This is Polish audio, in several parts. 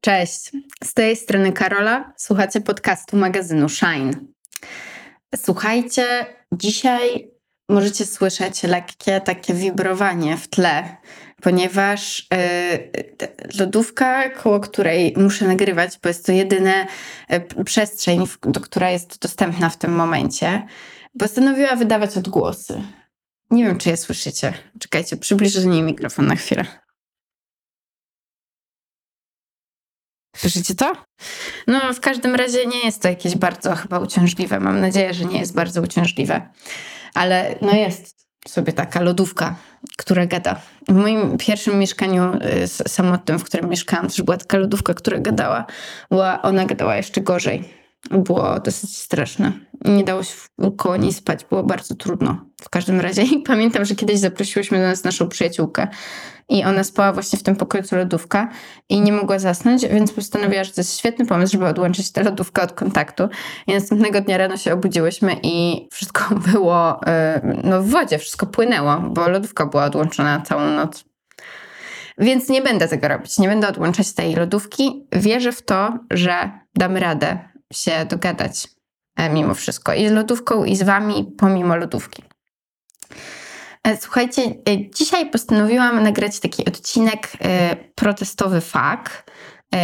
Cześć, z tej strony Karola. Słuchacie podcastu magazynu Shine. Słuchajcie, dzisiaj możecie słyszeć lekkie takie wibrowanie w tle, ponieważ yy, lodówka, koło której muszę nagrywać, bo jest to jedyna yy, przestrzeń, do, która jest dostępna w tym momencie, postanowiła wydawać odgłosy. Nie wiem, czy je słyszycie. Czekajcie, przybliżę niej mikrofon na chwilę. Słyszycie to? No, w każdym razie nie jest to jakieś bardzo chyba uciążliwe. Mam nadzieję, że nie jest bardzo uciążliwe. Ale no jest sobie taka lodówka, która gada. W moim pierwszym mieszkaniu y, samotnym, w którym mieszkałam, też była taka lodówka, która gadała. Była, ona gadała jeszcze gorzej. Było dosyć straszne. Nie dało się koło niej spać, było bardzo trudno. W każdym razie i pamiętam, że kiedyś zaprosiłyśmy do nas naszą przyjaciółkę i ona spała właśnie w tym pokoju co lodówka i nie mogła zasnąć, więc postanowiła, że to jest świetny pomysł, żeby odłączyć tę lodówkę od kontaktu. I następnego dnia rano się obudziłyśmy i wszystko było y, no, w wodzie, wszystko płynęło, bo lodówka była odłączona całą noc. Więc nie będę tego robić, nie będę odłączać tej lodówki. Wierzę w to, że damy radę się dogadać e, mimo wszystko i z lodówką, i z wami, pomimo lodówki. E, słuchajcie, e, dzisiaj postanowiłam nagrać taki odcinek protestowy fak,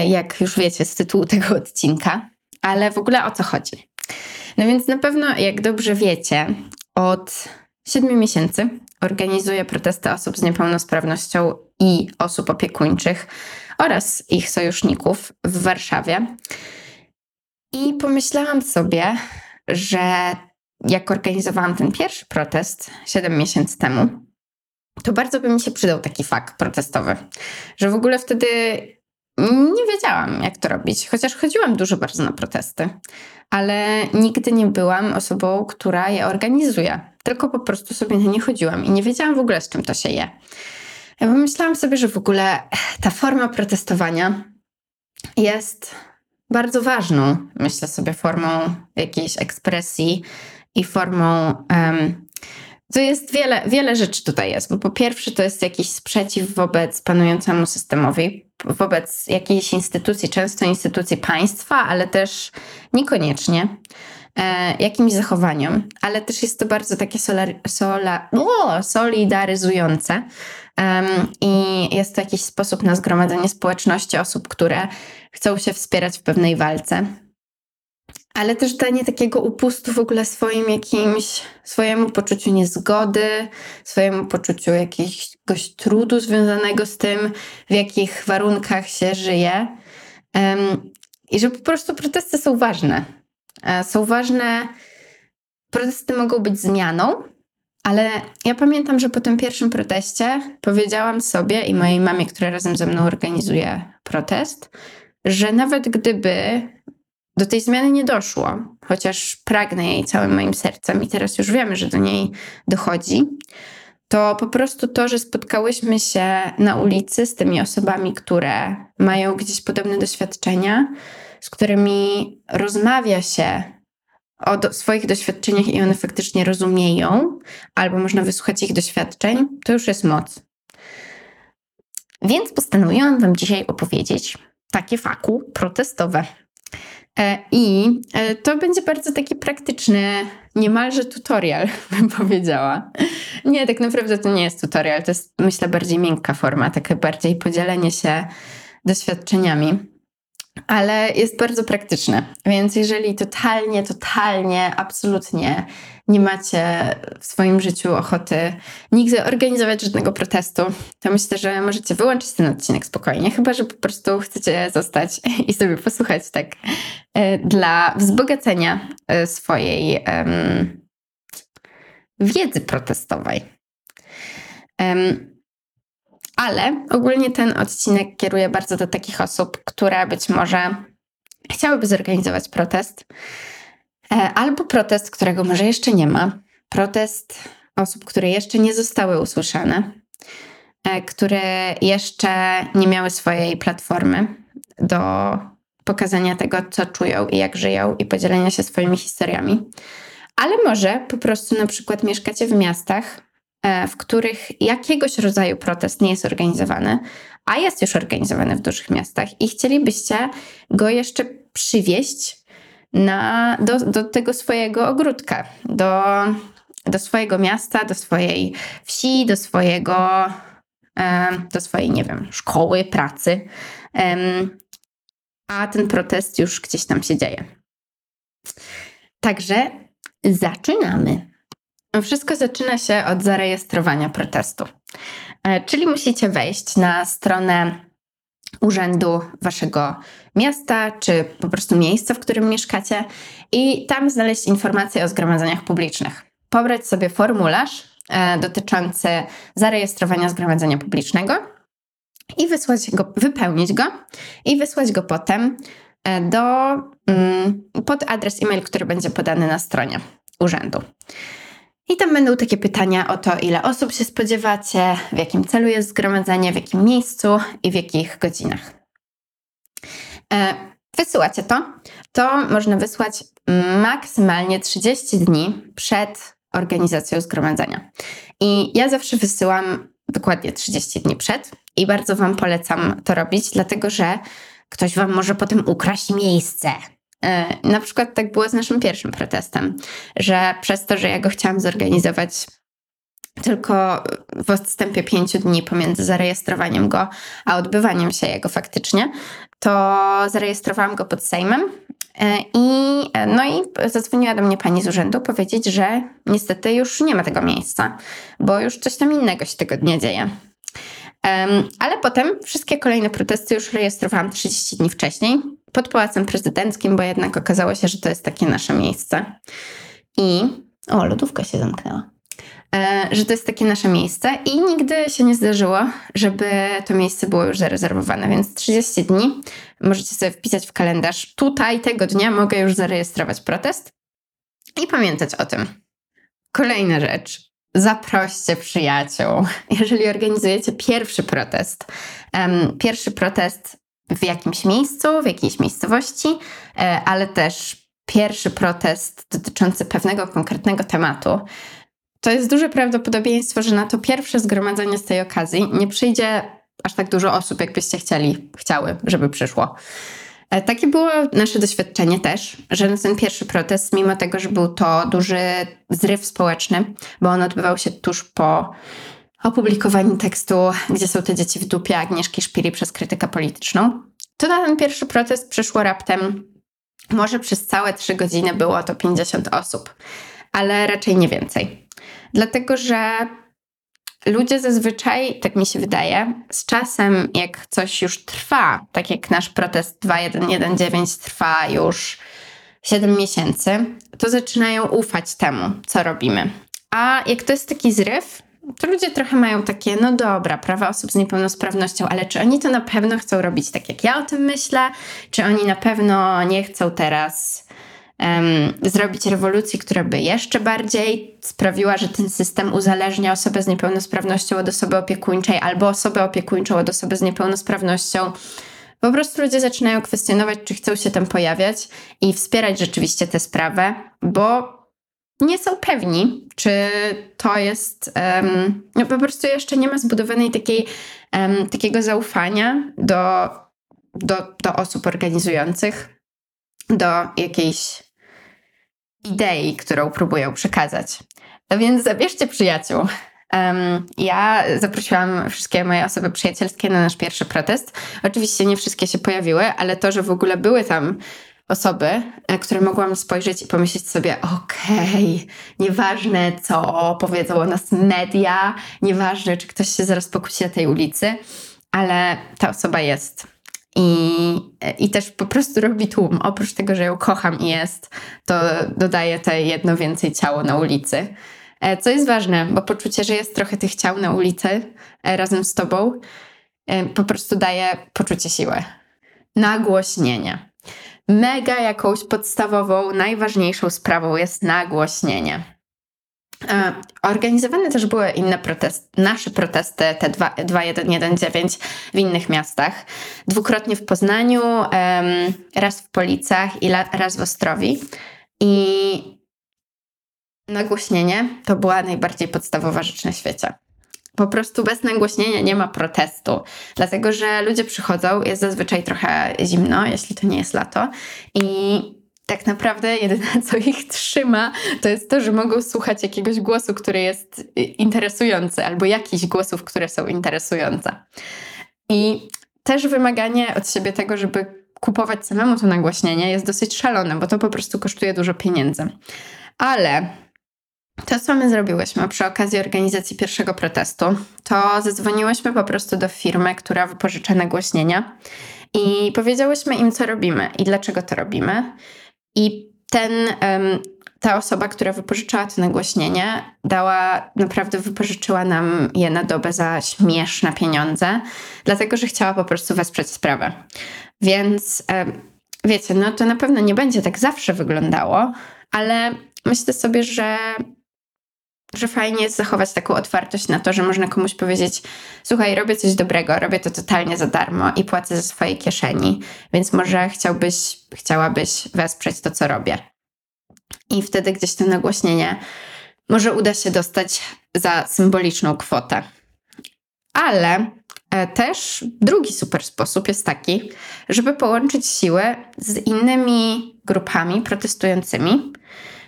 jak już wiecie z tytułu tego odcinka, ale w ogóle o co chodzi? No więc na pewno, jak dobrze wiecie, od 7 miesięcy organizuję protesty osób z niepełnosprawnością i osób opiekuńczych oraz ich sojuszników w Warszawie. I pomyślałam sobie, że jak organizowałam ten pierwszy protest 7 miesięcy temu, to bardzo by mi się przydał taki fakt protestowy, że w ogóle wtedy nie wiedziałam, jak to robić, chociaż chodziłam dużo bardzo na protesty, ale nigdy nie byłam osobą, która je organizuje, tylko po prostu sobie na nie chodziłam i nie wiedziałam w ogóle, z czym to się je. Ja pomyślałam sobie, że w ogóle ta forma protestowania jest bardzo ważną, myślę sobie, formą jakiejś ekspresji i formą. Um, to jest wiele, wiele rzeczy tutaj jest, bo po pierwsze to jest jakiś sprzeciw wobec panującemu systemowi, wobec jakiejś instytucji, często instytucji państwa, ale też niekoniecznie jakimś zachowaniom, ale też jest to bardzo takie solar, sola, o, solidaryzujące um, i jest to jakiś sposób na zgromadzenie społeczności osób, które chcą się wspierać w pewnej walce. Ale też danie takiego upustu w ogóle swoim jakimś, swojemu poczuciu niezgody, swojemu poczuciu jakiegoś trudu związanego z tym, w jakich warunkach się żyje. Um, I że po prostu protesty są ważne. E, są ważne, protesty mogą być zmianą, ale ja pamiętam, że po tym pierwszym proteście powiedziałam sobie i mojej mamie, która razem ze mną organizuje protest, że nawet gdyby do tej zmiany nie doszło, chociaż pragnę jej całym moim sercem i teraz już wiemy, że do niej dochodzi, to po prostu to, że spotkałyśmy się na ulicy z tymi osobami, które mają gdzieś podobne doświadczenia, z którymi rozmawia się o do, swoich doświadczeniach i one faktycznie rozumieją, albo można wysłuchać ich doświadczeń, to już jest moc. Więc postanowiłam Wam dzisiaj opowiedzieć takie faku protestowe. E, I e, to będzie bardzo taki praktyczny, niemalże tutorial, bym powiedziała. Nie, tak naprawdę to nie jest tutorial, to jest myślę bardziej miękka forma, takie bardziej podzielenie się doświadczeniami ale jest bardzo praktyczne. Więc jeżeli totalnie, totalnie, absolutnie nie macie w swoim życiu ochoty nigdy organizować żadnego protestu, to myślę, że możecie wyłączyć ten odcinek spokojnie, chyba że po prostu chcecie zostać i sobie posłuchać tak e, dla wzbogacenia e, swojej um, wiedzy protestowej. Um, ale ogólnie ten odcinek kieruje bardzo do takich osób, które być może chciałyby zorganizować protest, e, albo protest, którego może jeszcze nie ma, protest osób, które jeszcze nie zostały usłyszane, e, które jeszcze nie miały swojej platformy do pokazania tego, co czują i jak żyją, i podzielenia się swoimi historiami. Ale może po prostu na przykład mieszkacie w miastach, w których jakiegoś rodzaju protest nie jest organizowany, a jest już organizowany w dużych miastach i chcielibyście go jeszcze przywieźć na, do, do tego swojego ogródka, do, do swojego miasta, do swojej wsi, do swojego, do swojej, nie wiem, szkoły, pracy. A ten protest już gdzieś tam się dzieje. Także zaczynamy. Wszystko zaczyna się od zarejestrowania protestu. E, czyli musicie wejść na stronę urzędu waszego miasta, czy po prostu miejsca, w którym mieszkacie, i tam znaleźć informacje o zgromadzeniach publicznych. Pobrać sobie formularz e, dotyczący zarejestrowania zgromadzenia publicznego i wysłać go, wypełnić go i wysłać go potem e, do, mm, pod adres e-mail, który będzie podany na stronie urzędu. I tam będą takie pytania o to, ile osób się spodziewacie, w jakim celu jest zgromadzenie, w jakim miejscu i w jakich godzinach. E, wysyłacie to. To można wysłać maksymalnie 30 dni przed organizacją zgromadzenia. I ja zawsze wysyłam dokładnie 30 dni przed i bardzo Wam polecam to robić, dlatego że ktoś Wam może potem ukraść miejsce na przykład tak było z naszym pierwszym protestem, że przez to, że ja go chciałam zorganizować tylko w odstępie pięciu dni pomiędzy zarejestrowaniem go a odbywaniem się jego faktycznie, to zarejestrowałam go pod Sejmem e, i, e, no i zadzwoniła do mnie pani z urzędu powiedzieć, że niestety już nie ma tego miejsca, bo już coś tam innego się tego dnia dzieje. Ale potem wszystkie kolejne protesty już rejestrowałam 30 dni wcześniej, pod Pałacem Prezydenckim, bo jednak okazało się, że to jest takie nasze miejsce. I. O, lodówka się zamknęła. E, że to jest takie nasze miejsce i nigdy się nie zdarzyło, żeby to miejsce było już zarezerwowane, więc 30 dni możecie sobie wpisać w kalendarz. Tutaj tego dnia mogę już zarejestrować protest i pamiętać o tym. Kolejna rzecz. Zaproście przyjaciół. Jeżeli organizujecie pierwszy protest, pierwszy protest w jakimś miejscu, w jakiejś miejscowości, e, ale też pierwszy protest dotyczący pewnego konkretnego tematu, to jest duże prawdopodobieństwo, że na to pierwsze zgromadzenie z tej okazji nie przyjdzie aż tak dużo osób, jakbyście chcieli, chciały, żeby przyszło. E, takie było nasze doświadczenie też, że na ten pierwszy protest, mimo tego, że był to duży zryw społeczny, bo on odbywał się tuż po opublikowaniu tekstu, gdzie są te dzieci w dupie Agnieszki Szpiri przez krytykę polityczną, to na ten pierwszy protest przyszło raptem, może przez całe trzy godziny było to 50 osób, ale raczej nie więcej. Dlatego, że ludzie zazwyczaj, tak mi się wydaje, z czasem, jak coś już trwa, tak jak nasz protest 2119 trwa już 7 miesięcy, to zaczynają ufać temu, co robimy. A jak to jest taki zryw, to ludzie trochę mają takie, no dobra, prawa osób z niepełnosprawnością, ale czy oni to na pewno chcą robić tak, jak ja o tym myślę? Czy oni na pewno nie chcą teraz zrobić rewolucji, która by jeszcze bardziej sprawiła, że ten system uzależnia osobę z niepełnosprawnością od osoby opiekuńczej albo osobę opiekuńczą od osoby z niepełnosprawnością? Po prostu ludzie zaczynają kwestionować, czy chcą się tam pojawiać i wspierać rzeczywiście tę sprawę, bo nie są pewni, czy to jest. Um, no po prostu jeszcze nie ma zbudowanej takiej, um, takiego zaufania do, do, do osób organizujących, do jakiejś idei, którą próbują przekazać. No więc zabierzcie przyjaciół. Um, ja zaprosiłam wszystkie moje osoby przyjacielskie na nasz pierwszy protest. Oczywiście nie wszystkie się pojawiły, ale to, że w ogóle były tam osoby, na które mogłam spojrzeć i pomyśleć sobie, okej, okay, nieważne co powiedzą o nas media, nieważne czy ktoś się zaraz pokusi na tej ulicy, ale ta osoba jest. I, I też po prostu robi tłum. Oprócz tego, że ją kocham i jest, to dodaje te jedno więcej ciało na ulicy. E, co jest ważne, bo poczucie, że jest trochę tych ciał na ulicy e, razem z tobą, e, po prostu daje poczucie siły. Nagłośnienie mega jakąś podstawową, najważniejszą sprawą jest nagłośnienie. E, organizowane też były inne protesty, nasze protesty, te 2119 w innych miastach. Dwukrotnie w Poznaniu, raz w Policach i raz w Ostrowi. I nagłośnienie to była najbardziej podstawowa rzecz na świecie. Po prostu bez nagłośnienia nie ma protestu, dlatego że ludzie przychodzą, jest zazwyczaj trochę zimno, jeśli to nie jest lato, i tak naprawdę jedyne, co ich trzyma, to jest to, że mogą słuchać jakiegoś głosu, który jest y, interesujący, albo jakichś głosów, które są interesujące. I też wymaganie od siebie tego, żeby kupować samemu to nagłośnienie jest dosyć szalone, bo to po prostu kosztuje dużo pieniędzy. Ale to, co my zrobiłyśmy przy okazji organizacji pierwszego protestu, to zadzwoniłyśmy po prostu do firmy, która wypożycza nagłośnienia i powiedziałyśmy im, co robimy i dlaczego to robimy. I ten, ta osoba, która wypożyczała to nagłośnienie, dała, naprawdę wypożyczyła nam je na dobę za śmieszne pieniądze, dlatego że chciała po prostu wesprzeć sprawę. Więc wiecie, no to na pewno nie będzie tak zawsze wyglądało, ale myślę sobie, że że fajnie jest zachować taką otwartość na to, że można komuś powiedzieć: Słuchaj, robię coś dobrego, robię to totalnie za darmo i płacę ze swojej kieszeni, więc może chciałbyś, chciałabyś wesprzeć to, co robię. I wtedy gdzieś to nagłośnienie może uda się dostać za symboliczną kwotę. Ale e, też drugi super sposób jest taki, żeby połączyć siły z innymi grupami protestującymi,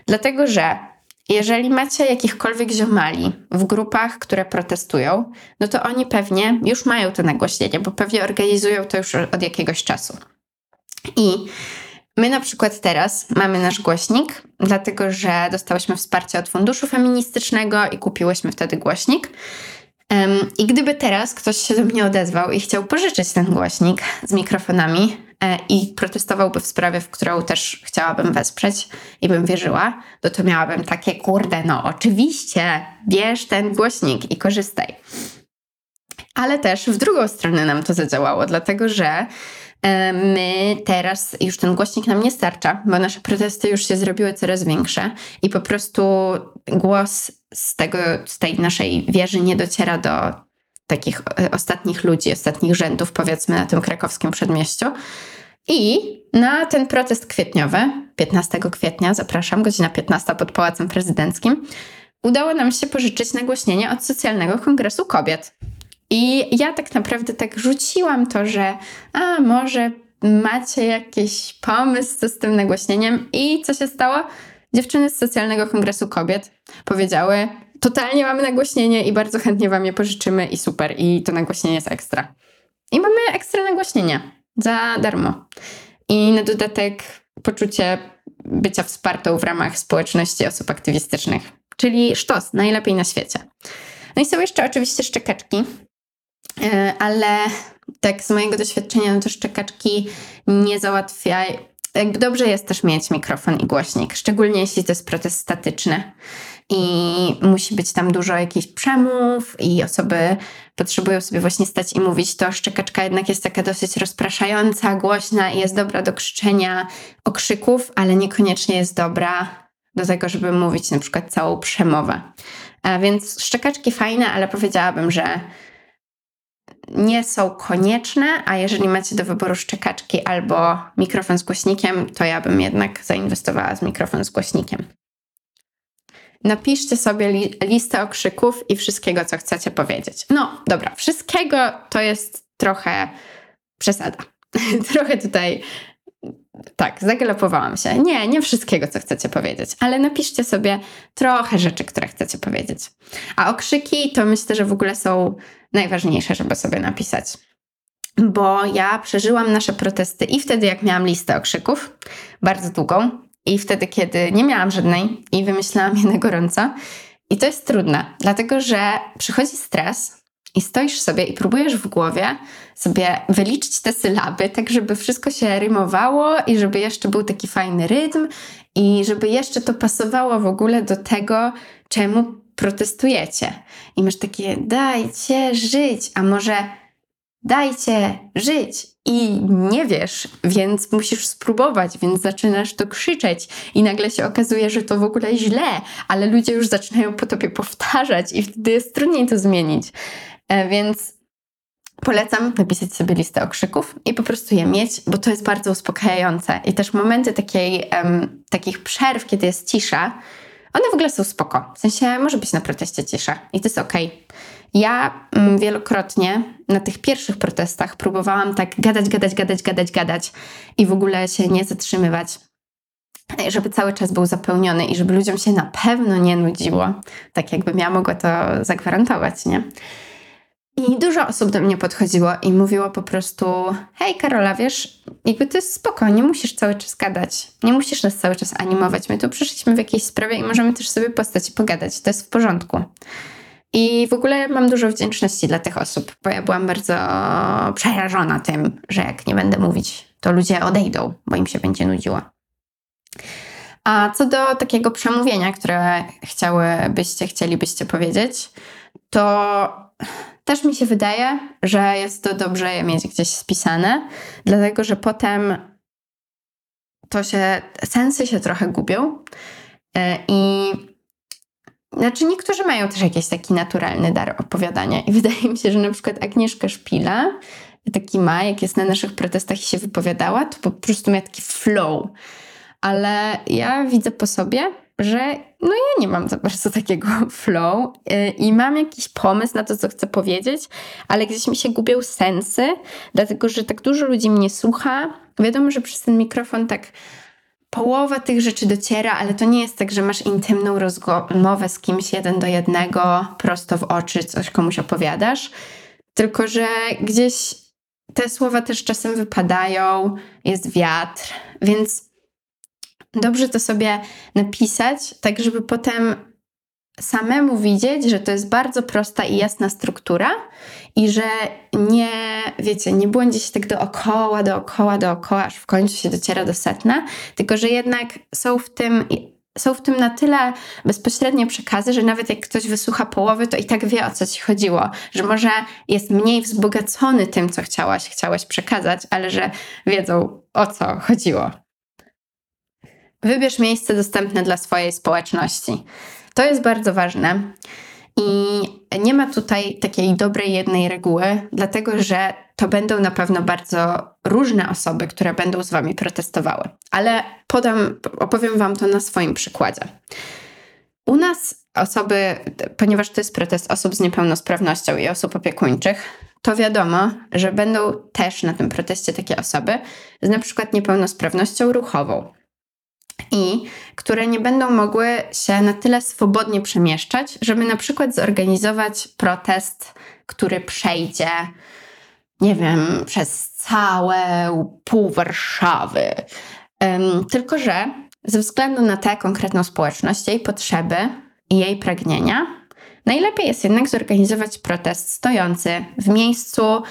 dlatego że jeżeli macie jakichkolwiek ziomali w grupach, które protestują, no to oni pewnie już mają to nagłośnienie, bo pewnie organizują to już od jakiegoś czasu. I my na przykład teraz mamy nasz głośnik, dlatego że dostałyśmy wsparcie od funduszu feministycznego i kupiłyśmy wtedy głośnik. I gdyby teraz ktoś się do mnie odezwał i chciał pożyczyć ten głośnik z mikrofonami i protestowałby w sprawie, w którą też chciałabym wesprzeć i bym wierzyła, to to miałabym takie, kurde, no oczywiście, bierz ten głośnik i korzystaj. Ale też w drugą stronę nam to zadziałało, dlatego że e, my teraz już ten głośnik nam nie starcza, bo nasze protesty już się zrobiły coraz większe i po prostu głos z, tego, z tej naszej wieży nie dociera do takich e, ostatnich ludzi, ostatnich rzędów, powiedzmy, na tym krakowskim przedmieściu. I na ten protest kwietniowy, 15 kwietnia, zapraszam, godzina 15 pod Pałacem Prezydenckim, udało nam się pożyczyć nagłośnienie od Socjalnego Kongresu Kobiet. I ja tak naprawdę tak rzuciłam to, że a może macie jakiś pomysł z tym nagłośnieniem i co się stało? Dziewczyny z Socjalnego Kongresu Kobiet powiedziały: Totalnie mamy nagłośnienie i bardzo chętnie Wam je pożyczymy, i super, i to nagłośnienie jest ekstra. I mamy ekstra nagłośnienie za darmo. I na dodatek poczucie bycia wspartą w ramach społeczności osób aktywistycznych, czyli sztos, najlepiej na świecie. No i są jeszcze oczywiście szczekaczki, e, ale tak z mojego doświadczenia, no to szczekaczki nie załatwiają, jakby dobrze jest też mieć mikrofon i głośnik, szczególnie jeśli to jest protest statyczny i musi być tam dużo jakichś przemów i osoby potrzebują sobie właśnie stać i mówić, to szczekaczka jednak jest taka dosyć rozpraszająca, głośna i jest dobra do krzyczenia okrzyków, ale niekoniecznie jest dobra do tego, żeby mówić na przykład całą przemowę. A więc szczekaczki fajne, ale powiedziałabym, że nie są konieczne, a jeżeli macie do wyboru szczekaczki albo mikrofon z głośnikiem, to ja bym jednak zainwestowała z mikrofon z głośnikiem. Napiszcie sobie li listę okrzyków i wszystkiego, co chcecie powiedzieć. No, dobra, wszystkiego to jest trochę przesada. trochę tutaj tak, zagalopowałam się. Nie, nie wszystkiego, co chcecie powiedzieć, ale napiszcie sobie trochę rzeczy, które chcecie powiedzieć. A okrzyki to myślę, że w ogóle są najważniejsze, żeby sobie napisać. Bo ja przeżyłam nasze protesty i wtedy, jak miałam listę okrzyków, bardzo długą, i wtedy, kiedy nie miałam żadnej i wymyślałam je na gorąco. I to jest trudne, dlatego że przychodzi stres i stoisz sobie i próbujesz w głowie sobie wyliczyć te sylaby, tak żeby wszystko się rymowało i żeby jeszcze był taki fajny rytm i żeby jeszcze to pasowało w ogóle do tego, czemu protestujecie. I masz takie, dajcie żyć, a może dajcie żyć. I nie wiesz, więc musisz spróbować, więc zaczynasz to krzyczeć, i nagle się okazuje, że to w ogóle źle, ale ludzie już zaczynają po tobie powtarzać, i wtedy jest trudniej to zmienić. E, więc polecam napisać sobie listę okrzyków i po prostu je mieć, bo to jest bardzo uspokajające. I też momenty takiej, takich przerw, kiedy jest cisza, one w ogóle są spoko. W sensie może być na proteście cisza i to jest okej. Okay. Ja mm, wielokrotnie na tych pierwszych protestach próbowałam tak gadać, gadać, gadać, gadać, gadać i w ogóle się nie zatrzymywać. Żeby cały czas był zapełniony i żeby ludziom się na pewno nie nudziło. Tak jakbym ja mogła to zagwarantować, nie? I dużo osób do mnie podchodziło i mówiło po prostu: Hej, Karola, wiesz, jakby to jest spoko, nie musisz cały czas gadać, nie musisz nas cały czas animować. My tu przyszliśmy w jakiejś sprawie i możemy też sobie postać i pogadać, to jest w porządku. I w ogóle mam dużo wdzięczności dla tych osób, bo ja byłam bardzo przerażona tym, że jak nie będę mówić, to ludzie odejdą, bo im się będzie nudziło. A co do takiego przemówienia, które chciałybyście, chcielibyście powiedzieć, to też mi się wydaje, że jest to dobrze je mieć gdzieś spisane, dlatego że potem to się, sensy się trochę gubią e, i znaczy niektórzy mają też jakiś taki naturalny dar opowiadania i wydaje mi się, że na przykład Agnieszka Szpila taki ma, jak jest na naszych protestach i się wypowiadała, to po prostu miała taki flow. Ale ja widzę po sobie, że no ja nie mam za bardzo takiego flow y, i mam jakiś pomysł na to, co chcę powiedzieć, ale gdzieś mi się gubią sensy, dlatego że tak dużo ludzi mnie słucha. Wiadomo, że przez ten mikrofon tak połowa tych rzeczy dociera, ale to nie jest tak, że masz intymną rozmowę z kimś jeden do jednego, prosto w oczy, coś komuś opowiadasz, tylko że gdzieś te słowa też czasem wypadają, jest wiatr, więc dobrze to sobie napisać, tak żeby potem samemu widzieć, że to jest bardzo prosta i jasna struktura i że nie, wiecie, nie błądzi się tak dookoła, dookoła, dookoła, aż w końcu się dociera do setna, tylko że jednak są w tym są w tym na tyle bezpośrednie przekazy, że nawet jak ktoś wysłucha połowy, to i tak wie o co ci chodziło, że może jest mniej wzbogacony tym, co chciałaś, chciałaś przekazać, ale że wiedzą o co chodziło. Wybierz miejsce dostępne dla swojej społeczności. To jest bardzo ważne. I nie ma tutaj takiej dobrej jednej reguły, dlatego że to będą na pewno bardzo różne osoby, które będą z Wami protestowały. Ale podam, opowiem Wam to na swoim przykładzie. U nas osoby, ponieważ to jest protest osób z niepełnosprawnością i osób opiekuńczych, to wiadomo, że będą też na tym proteście takie osoby z na przykład niepełnosprawnością ruchową i które nie będą mogły się na tyle swobodnie przemieszczać, żeby na przykład zorganizować protest, który przejdzie, nie wiem, przez całe pół Warszawy. Um, tylko, że ze względu na tę konkretną społeczność, jej potrzeby i jej pragnienia, najlepiej jest jednak zorganizować protest stojący w miejscu,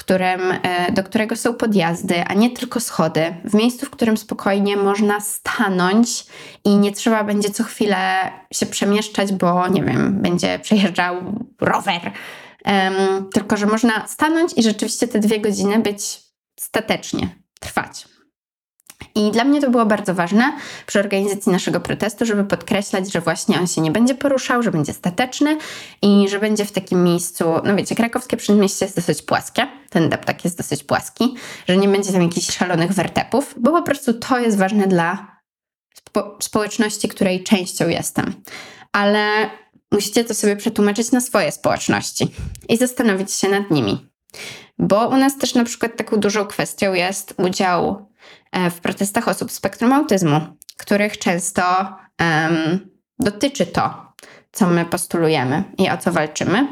którym, e, do którego są podjazdy, a nie tylko schody, w miejscu, w którym spokojnie można stanąć i nie trzeba będzie co chwilę się przemieszczać, bo nie wiem, będzie przejeżdżał rower. Um, tylko, że można stanąć i rzeczywiście te dwie godziny być statecznie, trwać. I dla mnie to było bardzo ważne przy organizacji naszego protestu, żeby podkreślać, że właśnie on się nie będzie poruszał, że będzie stateczny i że będzie w takim miejscu, no wiecie, krakowskie przedmieście jest dosyć płaskie, ten deptak jest dosyć płaski, że nie będzie tam jakichś szalonych wertepów, bo po prostu to jest ważne dla spo społeczności, której częścią jestem. Ale musicie to sobie przetłumaczyć na swoje społeczności i zastanowić się nad nimi. Bo u nas też na przykład taką dużą kwestią jest udział w protestach osób z spektrum autyzmu, których często um, dotyczy to, co my postulujemy i o co walczymy.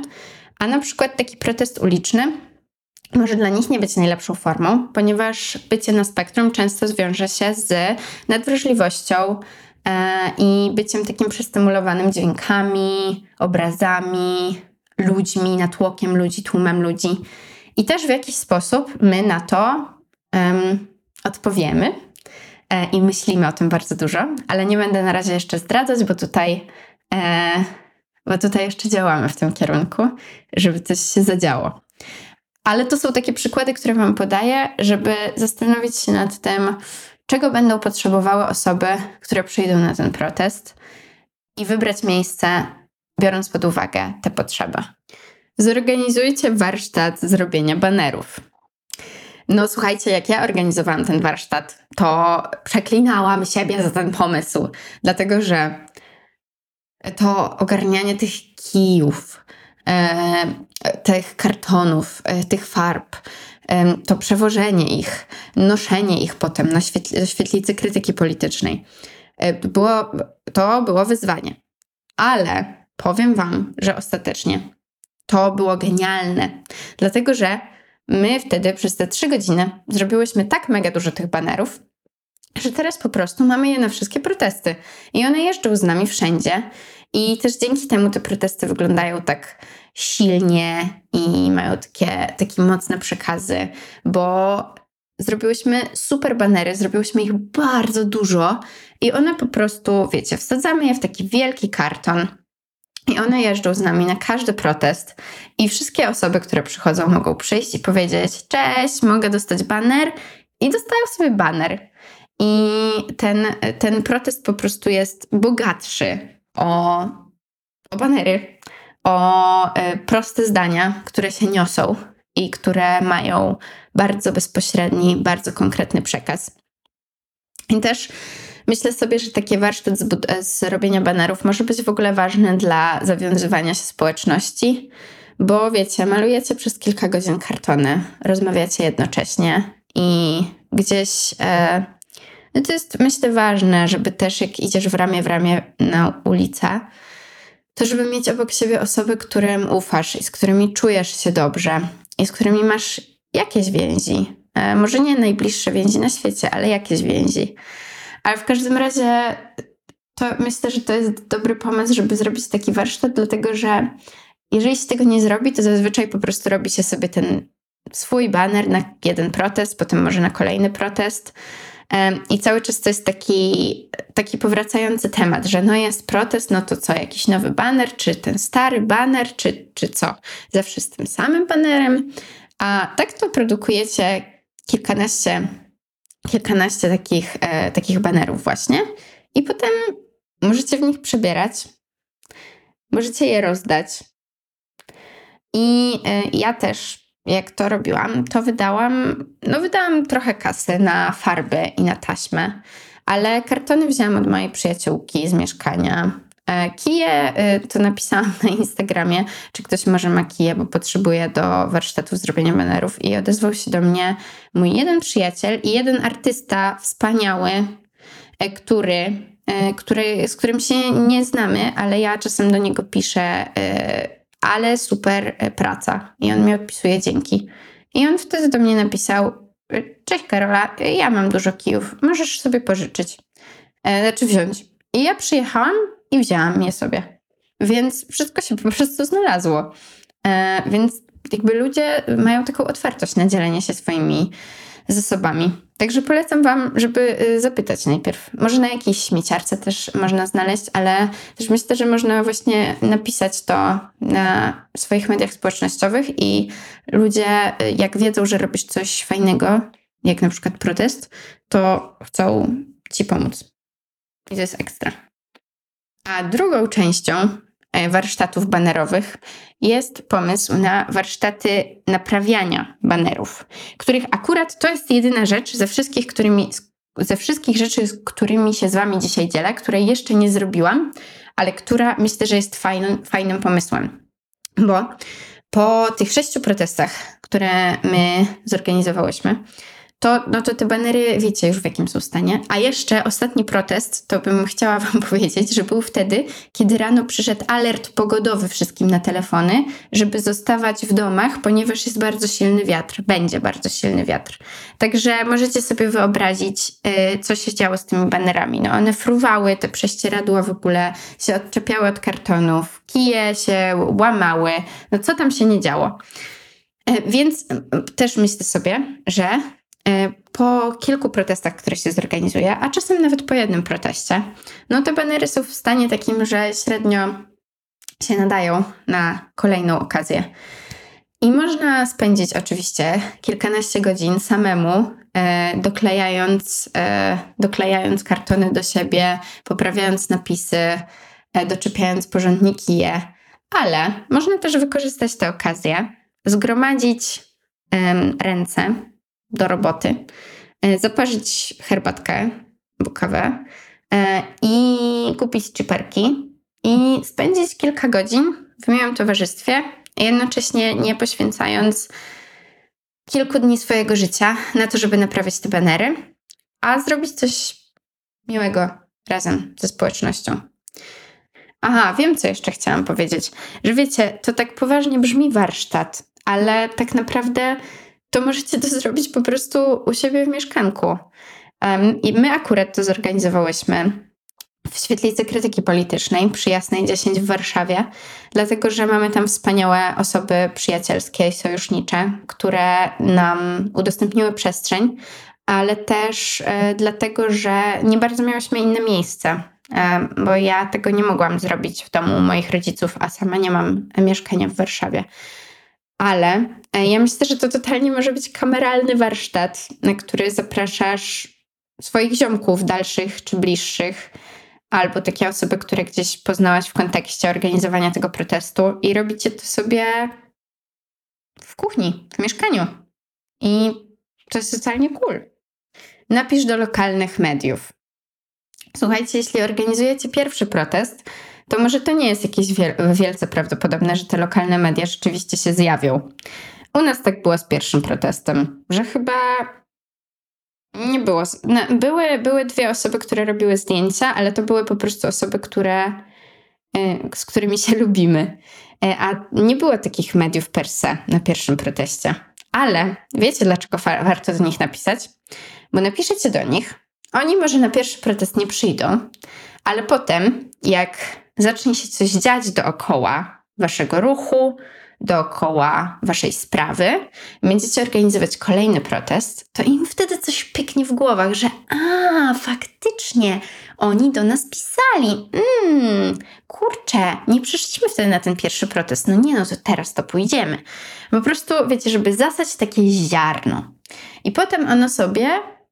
A na przykład taki protest uliczny może dla nich nie być najlepszą formą, ponieważ bycie na spektrum często zwiąże się z nadwrażliwością e, i byciem takim przestymulowanym dźwiękami, obrazami, ludźmi, natłokiem ludzi, tłumem ludzi. I też w jakiś sposób my na to um, odpowiemy e, i myślimy o tym bardzo dużo, ale nie będę na razie jeszcze zdradzać, bo tutaj, e, bo tutaj jeszcze działamy w tym kierunku, żeby coś się zadziało. Ale to są takie przykłady, które Wam podaję, żeby zastanowić się nad tym, czego będą potrzebowały osoby, które przyjdą na ten protest i wybrać miejsce, biorąc pod uwagę te potrzeby. Zorganizujcie warsztat zrobienia banerów. No słuchajcie, jak ja organizowałam ten warsztat, to przeklinałam siebie za ten pomysł, dlatego że to ogarnianie tych kijów, e, tych kartonów, e, tych farb, e, to przewożenie ich, noszenie ich potem na świetli, świetlicy krytyki politycznej, było, to było wyzwanie. Ale powiem Wam, że ostatecznie to było genialne, dlatego że my wtedy przez te trzy godziny zrobiłyśmy tak mega dużo tych banerów, że teraz po prostu mamy je na wszystkie protesty i one jeżdżą z nami wszędzie. I też dzięki temu te protesty wyglądają tak silnie i mają takie, takie mocne przekazy, bo zrobiłyśmy super banery, zrobiłyśmy ich bardzo dużo i one po prostu, wiecie, wsadzamy je w taki wielki karton i one jeżdżą z nami na każdy protest i wszystkie osoby, które przychodzą, mogą przyjść i powiedzieć: Cześć, mogę dostać baner? I dostają sobie baner. I ten, ten protest po prostu jest bogatszy o, o banery, o y, proste zdania, które się niosą i które mają bardzo bezpośredni, bardzo konkretny przekaz. I też myślę sobie, że taki warsztat z, z robienia banerów może być w ogóle ważny dla zawiązywania się społeczności, bo wiecie, malujecie przez kilka godzin kartony, rozmawiacie jednocześnie i gdzieś. E, no to jest myślę ważne, żeby też jak idziesz w ramię w ramię na ulicę, to żeby mieć obok siebie osoby, którym ufasz i z którymi czujesz się dobrze i z którymi masz jakieś więzi. E, może nie najbliższe więzi na świecie, ale jakieś więzi. Ale w każdym razie to myślę, że to jest dobry pomysł, żeby zrobić taki warsztat, dlatego że jeżeli się tego nie zrobi, to zazwyczaj po prostu robi się sobie ten swój baner na jeden protest, potem może na kolejny protest. I cały czas to jest taki, taki powracający temat, że no jest protest, no to co, jakiś nowy baner, czy ten stary baner, czy, czy co? Zawsze z tym samym banerem. A tak to produkujecie kilkanaście, kilkanaście takich, e, takich banerów właśnie i potem możecie w nich przebierać, możecie je rozdać. I e, ja też jak to robiłam, to wydałam, no wydałam trochę kasy na farby i na taśmę, ale kartony wzięłam od mojej przyjaciółki z mieszkania. E, kije e, to napisałam na Instagramie, czy ktoś może ma kije, bo potrzebuje do warsztatu zrobienia banerów i odezwał się do mnie mój jeden przyjaciel i jeden artysta wspaniały, e, który, który, z którym się nie znamy, ale ja czasem do niego piszę ale super e, praca. I on mi odpisuje dzięki. I on wtedy do mnie napisał: e, Cześć Karola, ja mam dużo kijów, możesz sobie pożyczyć, e, znaczy wziąć. I ja przyjechałam i wzięłam je sobie. Więc wszystko się po prostu znalazło. E, więc jakby ludzie mają taką otwartość na dzielenie się swoimi zasobami. Także polecam Wam, żeby y, zapytać najpierw. Może na jakiejś śmieciarce też można znaleźć, ale też myślę, że można właśnie napisać to na swoich mediach społecznościowych i ludzie, y, jak wiedzą, że robisz coś fajnego, jak na przykład protest, to chcą Ci pomóc. I to jest ekstra. A drugą częścią E, warsztatów banerowych jest pomysł na warsztaty naprawiania banerów, których akurat to jest jedyna rzecz ze wszystkich, którymi, ze wszystkich rzeczy, z którymi się z Wami dzisiaj dzielę, której jeszcze nie zrobiłam, ale która myślę, że jest fajnym, fajnym pomysłem. Bo po tych sześciu protestach, które my zorganizowałyśmy, to, no to te banery wiecie już w jakim są stanie. A jeszcze ostatni protest, to bym chciała Wam powiedzieć, że był wtedy, kiedy rano przyszedł alert pogodowy wszystkim na telefony, żeby zostawać w domach, ponieważ jest bardzo silny wiatr. Będzie bardzo silny wiatr. Także możecie sobie wyobrazić, yy, co się działo z tymi banerami. No one fruwały, te prześcieradła w ogóle się odczepiały od kartonów, kije się łamały. No co tam się nie działo? E, więc też myślę sobie, że po kilku protestach, które się zorganizuje, a czasem nawet po jednym proteście, no te banery są w stanie takim, że średnio się nadają na kolejną okazję. I można spędzić oczywiście kilkanaście godzin samemu, e, doklejając, e, doklejając kartony do siebie, poprawiając napisy, e, doczepiając porządniki je, ale można też wykorzystać tę okazję, zgromadzić ręce do roboty, e, zaparzyć herbatkę albo kawę e, i kupić ciperki i spędzić kilka godzin w miłym towarzystwie, jednocześnie nie poświęcając kilku dni swojego życia na to, żeby naprawić te banery, a zrobić coś miłego razem ze społecznością. Aha, wiem, co jeszcze chciałam powiedzieć. Że wiecie, to tak poważnie brzmi warsztat, ale tak naprawdę to możecie to zrobić po prostu u siebie w mieszkanku. Um, I my akurat to zorganizowałyśmy w Świetlicy Krytyki Politycznej przy Jasnej 10 w Warszawie, dlatego że mamy tam wspaniałe osoby przyjacielskie i sojusznicze, które nam udostępniły przestrzeń, ale też e, dlatego, że nie bardzo miałyśmy inne miejsce, e, bo ja tego nie mogłam zrobić w domu moich rodziców, a sama nie mam mieszkania w Warszawie. Ale e, ja myślę, że to totalnie może być kameralny warsztat, na który zapraszasz swoich ziomków dalszych czy bliższych, albo takie osoby, które gdzieś poznałaś w kontekście organizowania tego protestu i robicie to sobie w kuchni, w mieszkaniu. I to jest totalnie cool. Napisz do lokalnych mediów. Słuchajcie, jeśli organizujecie pierwszy protest, to może to nie jest jakieś wiel wielce prawdopodobne, że te lokalne media rzeczywiście się zjawią. U nas tak było z pierwszym protestem, że chyba nie było. No, były, były dwie osoby, które robiły zdjęcia, ale to były po prostu osoby, które, y, z którymi się lubimy. Y, a nie było takich mediów per se na pierwszym proteście. Ale wiecie, dlaczego warto do nich napisać? Bo napiszecie do nich, oni może na pierwszy protest nie przyjdą, ale potem, jak zacznie się coś dziać dookoła waszego ruchu, dookoła waszej sprawy, będziecie organizować kolejny protest, to im wtedy coś pyknie w głowach, że a, faktycznie, oni do nas pisali. Mmm, kurczę, nie przyszliśmy wtedy na ten pierwszy protest. No nie, no to teraz to pójdziemy. Po prostu, wiecie, żeby zasać takie ziarno. I potem ono sobie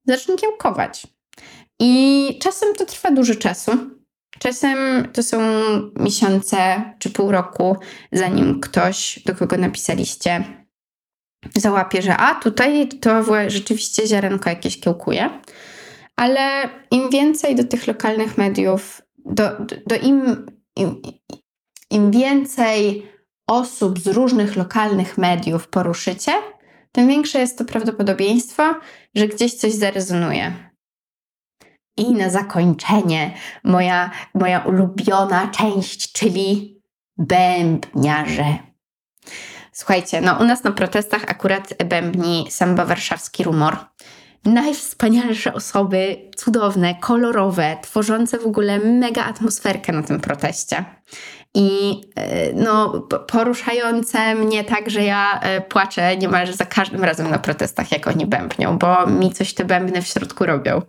zacznie kiełkować. I czasem to trwa dużo czasu, Czasem to są miesiące czy pół roku, zanim ktoś, do kogo napisaliście, załapie, że a tutaj to rzeczywiście ziarenko jakieś kiełkuje. Ale im więcej do tych lokalnych mediów, do, do, do im, im, im więcej osób z różnych lokalnych mediów poruszycie, tym większe jest to prawdopodobieństwo, że gdzieś coś zarezonuje. I na zakończenie moja, moja ulubiona część, czyli bębniarze. Słuchajcie, no u nas na protestach akurat bębni samba warszawski rumor. Najwspanialsze osoby, cudowne, kolorowe, tworzące w ogóle mega atmosferkę na tym proteście. I e, no, poruszające mnie tak, że ja e, płaczę niemalże za każdym razem na protestach, jak oni bębnią, bo mi coś te bębny w środku robią.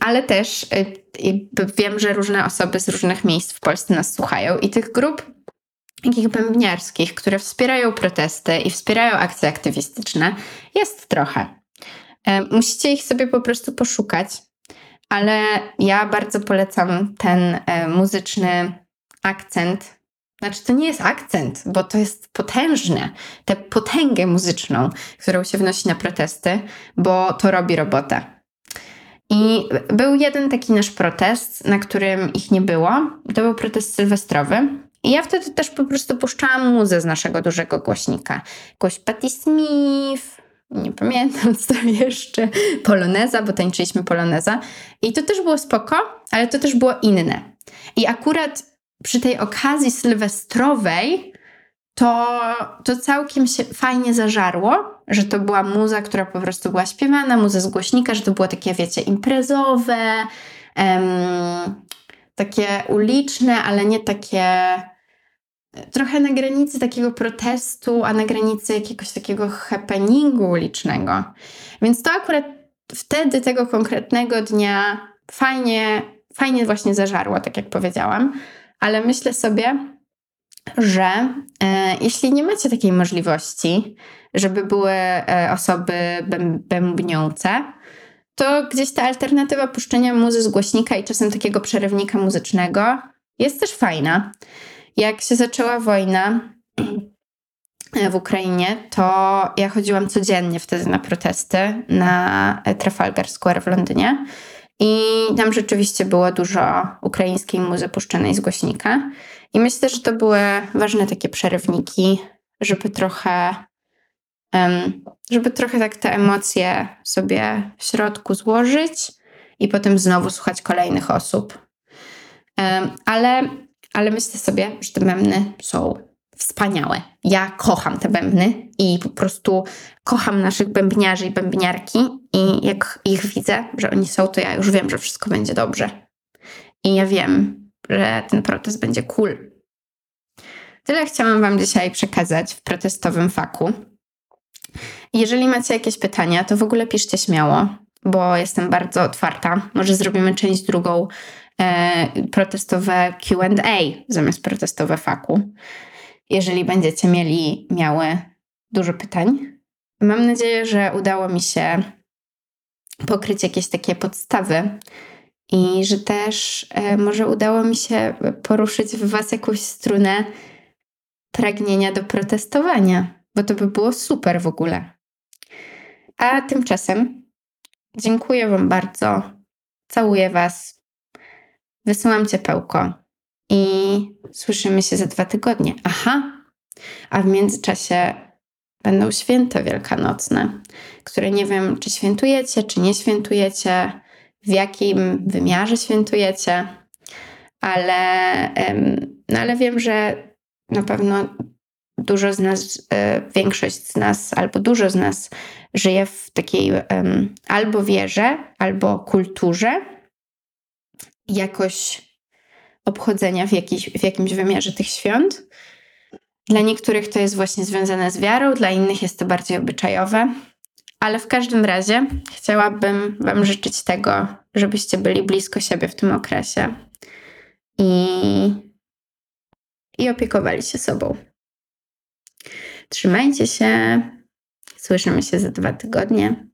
Ale też y, wiem, że różne osoby z różnych miejsc w Polsce nas słuchają i tych grup takich bębniarskich, które wspierają protesty i wspierają akcje aktywistyczne, jest trochę. Musicie ich sobie po prostu poszukać, ale ja bardzo polecam ten e, muzyczny akcent. Znaczy, to nie jest akcent, bo to jest potężne. Tę potęgę muzyczną, którą się wnosi na protesty, bo to robi robotę. I był jeden taki nasz protest, na którym ich nie było. To był protest sylwestrowy. I ja wtedy też po prostu puszczałam muzę z naszego dużego głośnika. Jakąś Patti Smith, nie pamiętam co jeszcze, poloneza, bo tańczyliśmy poloneza. I to też było spoko, ale to też było inne. I akurat przy tej okazji sylwestrowej to, to całkiem się fajnie zażarło, że to była muza, która po prostu była śpiewana, muza z głośnika, że to było takie, wiecie, imprezowe, takie uliczne, ale nie takie trochę na granicy takiego protestu, a na granicy jakiegoś takiego happeningu ulicznego. Więc to akurat wtedy, tego konkretnego dnia, fajnie, fajnie właśnie zażarło, tak jak powiedziałam, ale myślę sobie, że e, jeśli nie macie takiej możliwości, żeby były e, osoby bębniące, to gdzieś ta alternatywa puszczenia muzy z głośnika i czasem takiego przerywnika muzycznego jest też fajna. Jak się zaczęła wojna w Ukrainie, to ja chodziłam codziennie wtedy na protesty na Trafalgar Square w Londynie. I tam rzeczywiście było dużo ukraińskiej muzy puszczonej z głośnika. I myślę, że to były ważne takie przerywniki, żeby trochę, żeby trochę tak te emocje sobie w środku złożyć i potem znowu słuchać kolejnych osób. Ale, ale myślę sobie, że te memny są wspaniałe. Ja kocham te bębny i po prostu kocham naszych bębniarzy i bębniarki i jak ich widzę, że oni są, to ja już wiem, że wszystko będzie dobrze. I ja wiem, że ten protest będzie cool. Tyle chciałam Wam dzisiaj przekazać w protestowym faku. Jeżeli macie jakieś pytania, to w ogóle piszcie śmiało, bo jestem bardzo otwarta. Może zrobimy część drugą e, protestowe QA zamiast protestowe faku jeżeli będziecie mieli, miały dużo pytań. Mam nadzieję, że udało mi się pokryć jakieś takie podstawy i że też e, może udało mi się poruszyć w Was jakąś strunę pragnienia do protestowania, bo to by było super w ogóle. A tymczasem dziękuję Wam bardzo. Całuję Was. Wysyłam ciepełko i słyszymy się za dwa tygodnie. Aha, a w międzyczasie będą święta wielkanocne, które nie wiem, czy świętujecie, czy nie świętujecie, w jakim wymiarze świętujecie, ale, no ale wiem, że na pewno dużo z nas, e, większość z nas, albo dużo z nas żyje w takiej albo wierze, albo kulturze jakoś obchodzenia w, jakiś, w jakimś wymiarze tych świąt. Dla niektórych to jest właśnie związane z wiarą, dla innych jest to bardziej obyczajowe. Ale w każdym razie chciałabym Wam życzyć tego, żebyście byli blisko siebie w tym okresie i, i opiekowali się sobą. Trzymajcie się. Słyszymy się za dwa tygodnie.